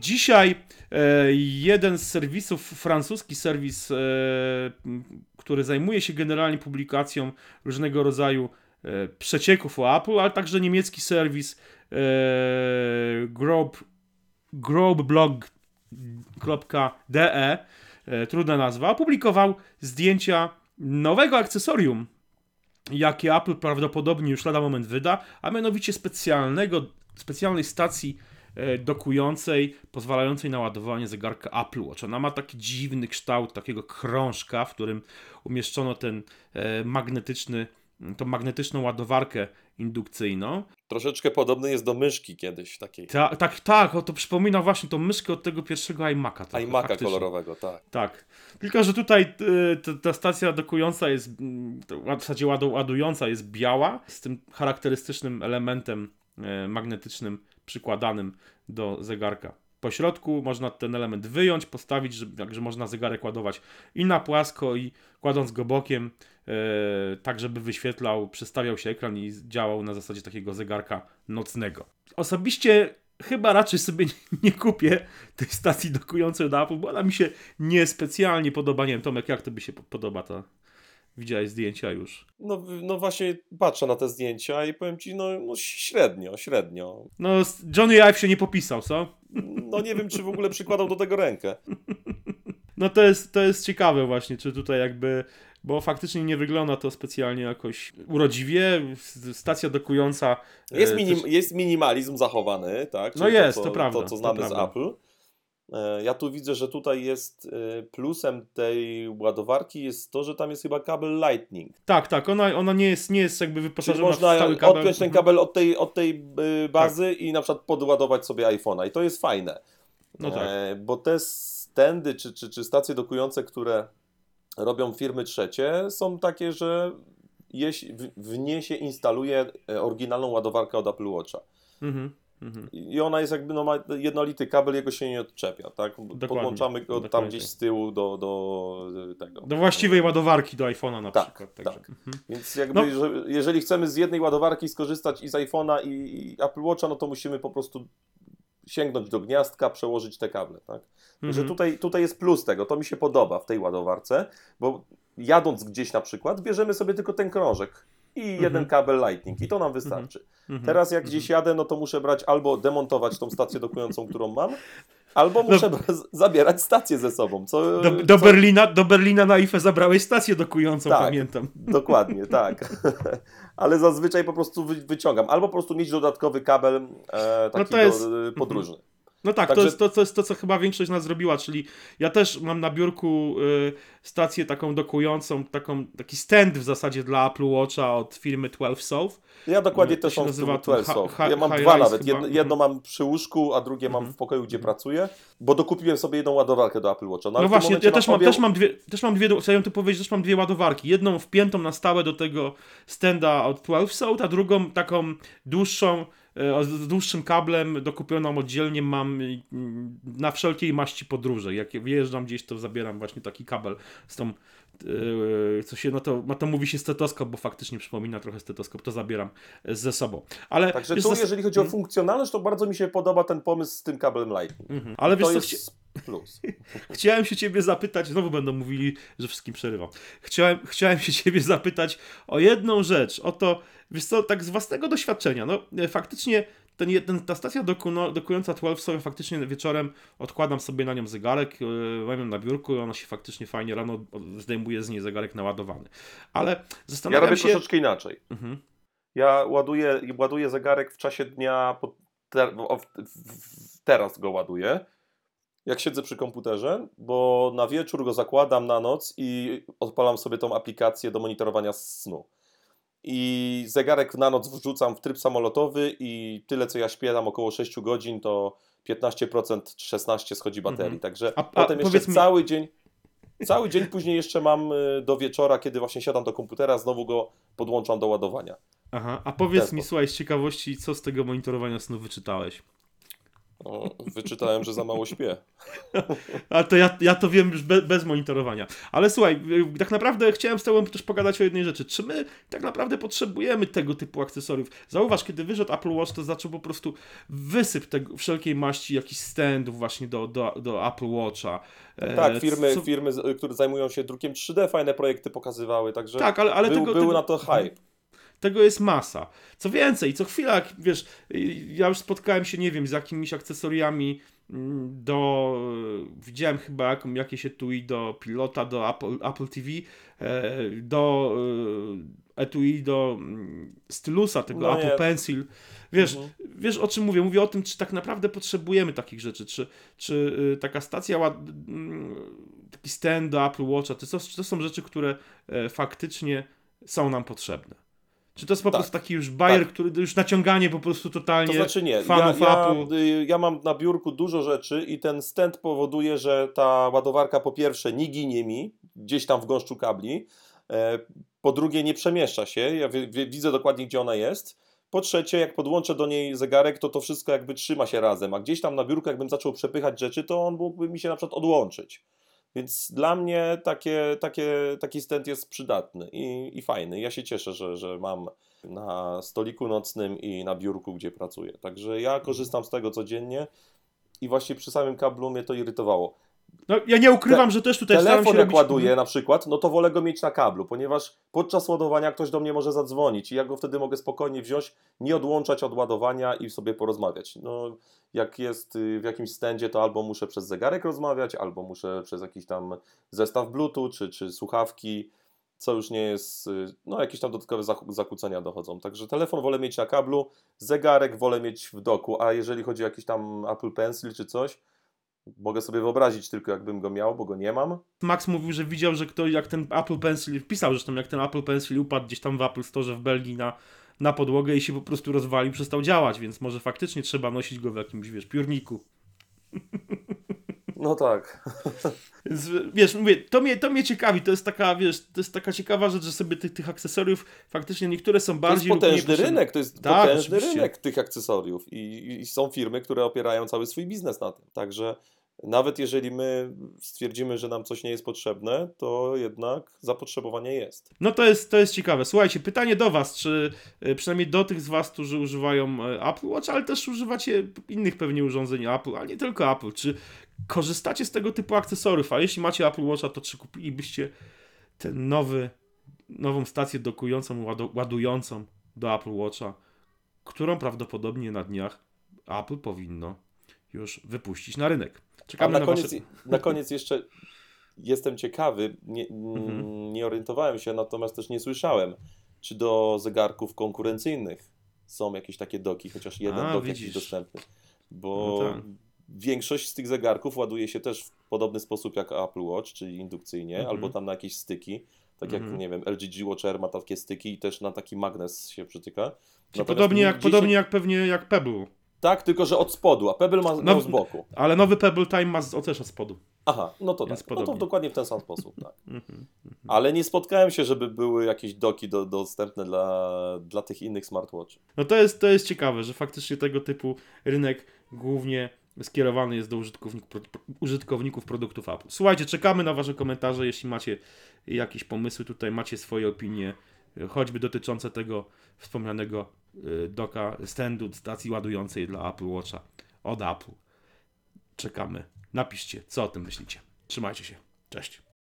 Dzisiaj e, jeden z serwisów, francuski serwis, e, który zajmuje się generalnie publikacją różnego rodzaju e, przecieków o Apple, ale także niemiecki serwis Grob, grobblog.de, trudna nazwa, opublikował zdjęcia nowego akcesorium, jakie Apple prawdopodobnie już lada moment wyda, a mianowicie specjalnego, specjalnej stacji dokującej, pozwalającej na ładowanie zegarka Apple Watch. Ona ma taki dziwny kształt takiego krążka, w którym umieszczono ten e, magnetyczny, tą magnetyczną ładowarkę indukcyjną. Troszeczkę podobny jest do myszki kiedyś takiej. Ta, tak, tak, o to przypomina właśnie tą myszkę od tego pierwszego iMac'a. trochę, iMac'a faktycznie. kolorowego, tak. Tak. Tylko, że tutaj y, ta, ta stacja dokująca jest, mm, w zasadzie ładu- ładująca jest biała, z tym charakterystycznym elementem e, magnetycznym przykładanym do zegarka. Po środku można ten element wyjąć, postawić, że, także można zegarek ładować i na płasko, i kładąc go bokiem, e, tak żeby wyświetlał, przestawiał się ekran i działał na zasadzie takiego zegarka nocnego. Osobiście chyba raczej sobie nie kupię tej stacji dokującej do Apple, bo ona mi się niespecjalnie podoba. Nie wiem, Tomek, jak tobie się po- podoba ta? Widziałeś zdjęcia już. No, no właśnie patrzę na te zdjęcia i powiem ci, no, no średnio, średnio. No, Johnny Ive się nie popisał, co? No nie wiem, czy w ogóle przykładał do tego rękę. No to jest, to jest ciekawe właśnie, czy tutaj jakby, bo faktycznie nie wygląda to specjalnie jakoś urodziwie. Stacja dokująca. e, Jest, też- minim, jest minimalizm zachowany, tak? No Czyli jest, to, to co, prawda, To, co to znamy z prawda. Apple. E, Ja tu widzę, że tutaj jest e, plusem tej ładowarki jest to, że tam jest chyba kabel Lightning. Tak, tak, ona, ona nie, jest, nie jest jakby Czyli wyposażona w można stały kabel. odpiąć ten Mhm. kabel od tej, od tej e, bazy i na przykład podładować sobie iPhone'a. I to jest fajne. No tak. E, Bo te stędy czy, czy, czy stacje dokujące, które robią firmy trzecie, są takie, że jeś, w, w nie się instaluje oryginalną ładowarkę od Apple Watcha. Mhm. Mhm. I ona jest jakby, no ma jednolity kabel, jego się nie odczepia, tak? Podłączamy go tam dokładnie gdzieś tak. z tyłu do, do e, tego. Do właściwej ładowarki do iPhone'a na Tak, przykład. tak. Mhm. Więc jakby, No. że, jeżeli chcemy z jednej ładowarki skorzystać i z iPhone'a i, i Apple Watcha, no to musimy po prostu sięgnąć do gniazdka, przełożyć te kable, tak? Że Mhm. tutaj, tutaj jest plus tego, to mi się podoba w tej ładowarce, bo jadąc gdzieś na przykład, bierzemy sobie tylko ten krążek i jeden Mhm. kabel Lightning i to nam wystarczy. Mhm. Teraz jak gdzieś jadę, no to muszę brać albo demontować tą stację dokującą, którą mam, albo No. muszę z- zabierać stację ze sobą, co... Do, do, co... Berlina, do Berlina na IFE zabrałeś stację dokującą, Tak. pamiętam. Dokładnie, tak. Ale zazwyczaj po prostu wy, wyciągam. Albo po prostu mieć dodatkowy kabel e, taki to jest- podróżny. No tak, Także- to, jest to, to jest to, co chyba większość z nas zrobiła, czyli ja też mam na biurku y, stację taką dokującą, taką, taki stand w zasadzie dla Apple Watcha od firmy 12 Solve. Ja dokładnie To też mam nazywa tym to 12 ha- Soft. ha- Ja mam dwa nawet. Jedno, jedno Mhm. mam przy łóżku, a drugie mam Mhm. w pokoju, gdzie pracuję, bo dokupiłem sobie jedną ładowarkę do Apple Watcha. No, tym właśnie, ja też mam, obie- też, mam dwie, też mam dwie, chciałem tu powiedzieć, też mam dwie ładowarki. Jedną wpiętą na stałe do tego standa od 12 Sound, a drugą taką dłuższą, z dłuższym kablem, dokupioną oddzielnie mam na wszelkiej maści podróże. Jak wyjeżdżam gdzieś, to zabieram właśnie taki kabel z tą e, co się, no to, no to mówi się stetoskop, bo faktycznie przypomina trochę stetoskop, to zabieram ze sobą. Ale, Także wiesz, tu, zas- jeżeli chodzi o Mhm. funkcjonalność, to bardzo mi się podoba ten pomysł z tym kablem Lightning. Mhm. Ale wiesz to co, jest chci- plus. Chciałem się ciebie zapytać, znowu będą mówili, że wszystkim przerywam. Chciałem, chciałem się ciebie zapytać o jedną rzecz, o to, wiesz co, tak z własnego doświadczenia, no e, faktycznie ten, ta stacja doku, no, dokująca 12 sobie faktycznie wieczorem odkładam sobie na nią zegarek, yy, mam ją na biurku i ona się faktycznie fajnie rano zdejmuje z niej zegarek naładowany. Ale Ja zastanawiam robię się... troszeczkę inaczej. Mhm. Ja ładuję, ładuję zegarek w czasie dnia, ter, teraz go ładuję, jak siedzę przy komputerze, bo na wieczór go zakładam na noc i odpalam sobie tą aplikację do monitorowania snu. I zegarek na noc wrzucam w tryb samolotowy i tyle co ja śpię, tam około 6 godzin, to 15% czy 16% schodzi baterii. Mhm. Także A- a potem jeszcze mi- cały dzień, cały dzień później jeszcze mam y, do wieczora, kiedy właśnie siadam do komputera, znowu go podłączam do ładowania. Aha, a powiedz mi, słuchaj, z ciekawości, co z tego monitorowania snu wyczytałeś? O, wyczytałem, że za mało śpię. A to ja, ja to wiem już be, bez monitorowania. Ale słuchaj, y, tak naprawdę chciałem z Tobą też pogadać o jednej rzeczy. Czy my tak naprawdę potrzebujemy tego typu akcesoriów? Zauważ, kiedy wyszedł Apple Watch, to zaczął po prostu wysyp tego, wszelkiej maści jakichś standów właśnie do, do, do Apple Watcha. E, Tak, firmy, co- firmy, które zajmują się drukiem 3D, fajne projekty pokazywały, także Tak, ale, ale był, tego, był tego, na to hype. Tego jest masa. Co więcej, co chwila, jak, wiesz, ja już spotkałem się, nie wiem, z jakimiś akcesoriami mm, do. Widziałem chyba jaką, jakieś etui do pilota, do Apple, Apple TV, e, do e, etui do mm, stylusa, tego No Apple nie. Pencil. Wiesz, Mhm. wiesz o czym mówię? Mówię o tym, czy tak naprawdę potrzebujemy takich rzeczy, czy, czy y, taka stacja, ład- mm, taki stand do Apple Watcha, to, są- to są rzeczy, które e, faktycznie są nam potrzebne. Czy to jest po Tak. prostu taki już bajer, Tak. który już naciąganie po prostu totalnie To znaczy nie, ja, fanów ja, Apple? y, ja mam na biurku dużo rzeczy i ten stand powoduje, że ta ładowarka po pierwsze nie ginie mi gdzieś tam w gąszczu kabli, e, po drugie nie przemieszcza się, ja wi- wi- widzę dokładnie gdzie ona jest, po trzecie jak podłączę do niej zegarek, to to wszystko jakby trzyma się razem, a gdzieś tam na biurku jakbym zaczął przepychać rzeczy, to on mógłby mi się na przykład odłączyć. Więc dla mnie takie, takie, taki stand jest przydatny i, i fajny. Ja się cieszę, że, że mam na stoliku nocnym i na biurku, gdzie pracuję. Także ja korzystam z tego codziennie i właśnie przy samym kablu mnie to irytowało. No, ja nie ukrywam, że też tutaj staram Telefon się jak robić... ładuję na przykład, no to wolę go mieć na kablu, ponieważ podczas ładowania ktoś do mnie może zadzwonić i ja go wtedy mogę spokojnie wziąć, nie odłączać od ładowania i sobie porozmawiać. No, jak jest y, w jakimś stędzie, to albo muszę przez zegarek rozmawiać, albo muszę przez jakiś tam zestaw Bluetooth, czy, czy słuchawki, co już nie jest, y, no jakieś tam dodatkowe zakłócenia dochodzą. Także telefon wolę mieć na kablu, zegarek wolę mieć w doku, a jeżeli chodzi o jakiś tam Apple Pencil czy coś, mogę sobie wyobrazić tylko jakbym go miał, bo go nie mam. Max mówił, że widział, że ktoś, jak ten Apple Pencil, pisał zresztą, jak ten Apple Pencil upadł gdzieś tam w Apple Store w Belgii na, na podłogę i się po prostu rozwalił, przestał działać, więc może faktycznie trzeba nosić go w jakimś, wiesz, piórniku. No tak. Więc, wiesz, mówię, to mnie, to mnie ciekawi, to jest taka, wiesz, to jest taka ciekawa rzecz, że sobie tych, tych akcesoriów faktycznie niektóre są To jest bardziej lub mniej potężny rynek, to jest Tak, potężny oczywiście. rynek tych akcesoriów I, i są firmy, które opierają cały swój biznes na tym. Także nawet jeżeli my stwierdzimy, że nam coś nie jest potrzebne, to jednak zapotrzebowanie jest. No to jest, to jest ciekawe. Słuchajcie, pytanie do Was, czy y, przynajmniej do tych z Was, którzy używają e, Apple Watch, ale też używacie innych pewnie urządzeń Apple, ale nie tylko Apple, czy korzystacie z tego typu akcesoriów, a jeśli macie Apple Watcha, to czy kupilibyście ten nowy, nową stację dokującą, ładu- ładującą do Apple Watcha, którą prawdopodobnie na dniach Apple powinno już wypuścić na rynek. Czekamy na na, koniec, wasze... na koniec jeszcze jestem ciekawy, nie, Mhm. nie orientowałem się, natomiast też nie słyszałem, czy do zegarków konkurencyjnych są jakieś takie doki, chociaż jeden A, dok widzisz. jakiś dostępny. Bo No tak. większość z tych zegarków ładuje się też w podobny sposób jak Apple Watch, czyli indukcyjnie, Mhm. albo tam na jakieś styki. Tak jak, Mhm. nie wiem, LG Watcher ma takie styki i też na taki magnes się przytyka. Natomiast podobnie, jak, gdzieś- podobnie jak pewnie jak Pebble. Tak, tylko że od spodu, a Pebble ma No, z boku. Ale nowy Pebble Time ma z, o, też od spodu. Aha, no to Więc tak. No to dokładnie w ten sam sposób, tak. Mhm. Ale nie spotkałem się, żeby były jakieś doki do, dostępne dla, dla tych innych smartwatchy. No to jest, to jest ciekawe, że faktycznie tego typu rynek głównie skierowany jest do użytkowników, użytkowników produktów Apple. Słuchajcie, czekamy na Wasze komentarze, jeśli macie jakieś pomysły, tutaj macie swoje opinie, choćby dotyczące tego wspomnianego doka, standu, stacji ładującej dla Apple Watcha od Apple. Czekamy. Napiszcie, co o tym myślicie. Trzymajcie się. Cześć.